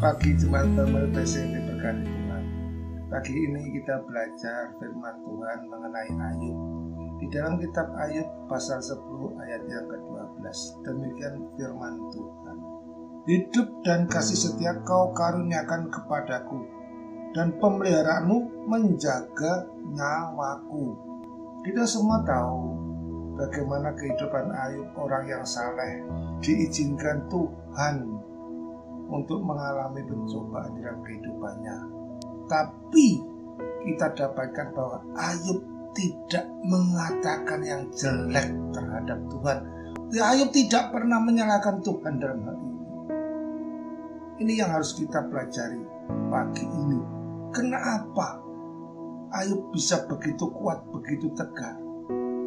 pagi Jumat Damai yang diberkati Tuhan. Pagi ini kita belajar firman Tuhan mengenai Ayub. Di dalam kitab Ayub pasal 10 ayat yang ke-12. Demikian firman Tuhan. Hidup dan kasih setia kau karuniakan kepadaku dan pemeliharaanmu menjaga nyawaku. Kita semua tahu bagaimana kehidupan Ayub orang yang saleh diizinkan Tuhan untuk mengalami pencobaan dalam kehidupannya. Tapi kita dapatkan bahwa Ayub tidak mengatakan yang jelek terhadap Tuhan. Ya, Ayub tidak pernah menyalahkan Tuhan dalam hal ini. Ini yang harus kita pelajari pagi ini. Kenapa Ayub bisa begitu kuat, begitu tegar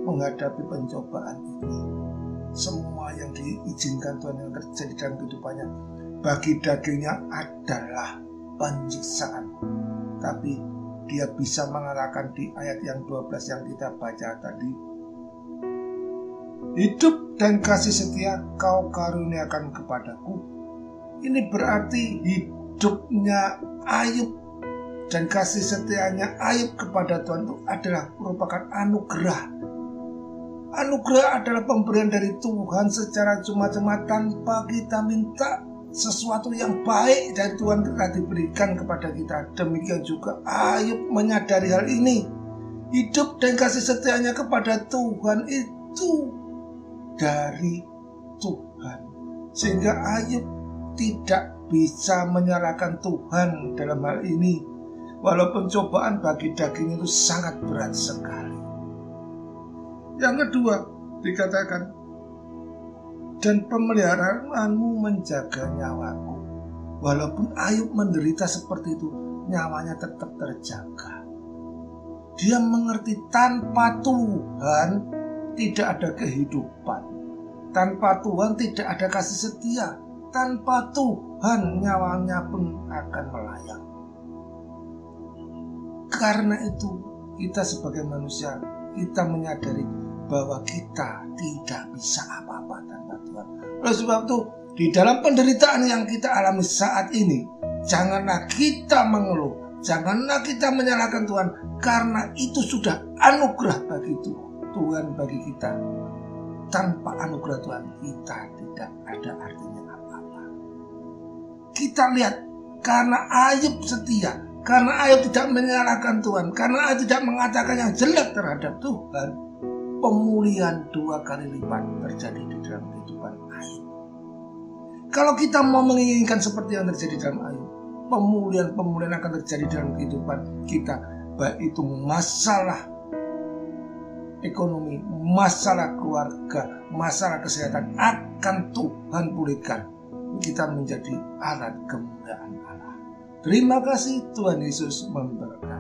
menghadapi pencobaan ini? Semua yang diizinkan Tuhan yang terjadi dalam kehidupannya bagi dagingnya adalah penyiksaan. Tapi dia bisa mengalahkan di ayat yang 12 yang kita baca tadi. Hidup dan kasih setia kau karuniakan kepadaku. Ini berarti hidupnya Ayub dan kasih setianya Ayub kepada Tuhan itu adalah merupakan anugerah. Anugerah adalah pemberian dari Tuhan secara cuma-cuma tanpa kita minta sesuatu yang baik dari Tuhan telah diberikan kepada kita. Demikian juga Ayub menyadari hal ini. Hidup dan kasih setianya kepada Tuhan itu dari Tuhan. Sehingga Ayub tidak bisa menyalahkan Tuhan dalam hal ini. Walaupun cobaan bagi daging itu sangat berat sekali. Yang kedua, dikatakan dan pemeliharaanmu menjaga nyawaku. Walaupun Ayub menderita seperti itu, nyawanya tetap terjaga. Dia mengerti tanpa Tuhan tidak ada kehidupan. Tanpa Tuhan tidak ada kasih setia. Tanpa Tuhan nyawanya pun akan melayang. Karena itu kita sebagai manusia kita menyadari bahwa kita tidak bisa apa-apa. Oleh sebab itu, di dalam penderitaan yang kita alami saat ini, janganlah kita mengeluh, janganlah kita menyalahkan Tuhan, karena itu sudah anugerah bagi Tuhan bagi kita. Tanpa anugerah Tuhan, kita tidak ada artinya apa-apa. Kita lihat, karena Ayub setia, karena Ayub tidak menyalahkan Tuhan, karena Ayub tidak mengatakan yang jelek terhadap Tuhan, pemulihan dua kali lipat terjadi di dalam kehidupan Ayub. Kalau kita mau menginginkan seperti yang terjadi dalam Ayub, pemulihan-pemulihan akan terjadi dalam kehidupan kita, baik itu masalah ekonomi, masalah keluarga, masalah kesehatan akan Tuhan pulihkan. Kita menjadi alat kemuliaan Allah. Terima kasih Tuhan Yesus memberkati.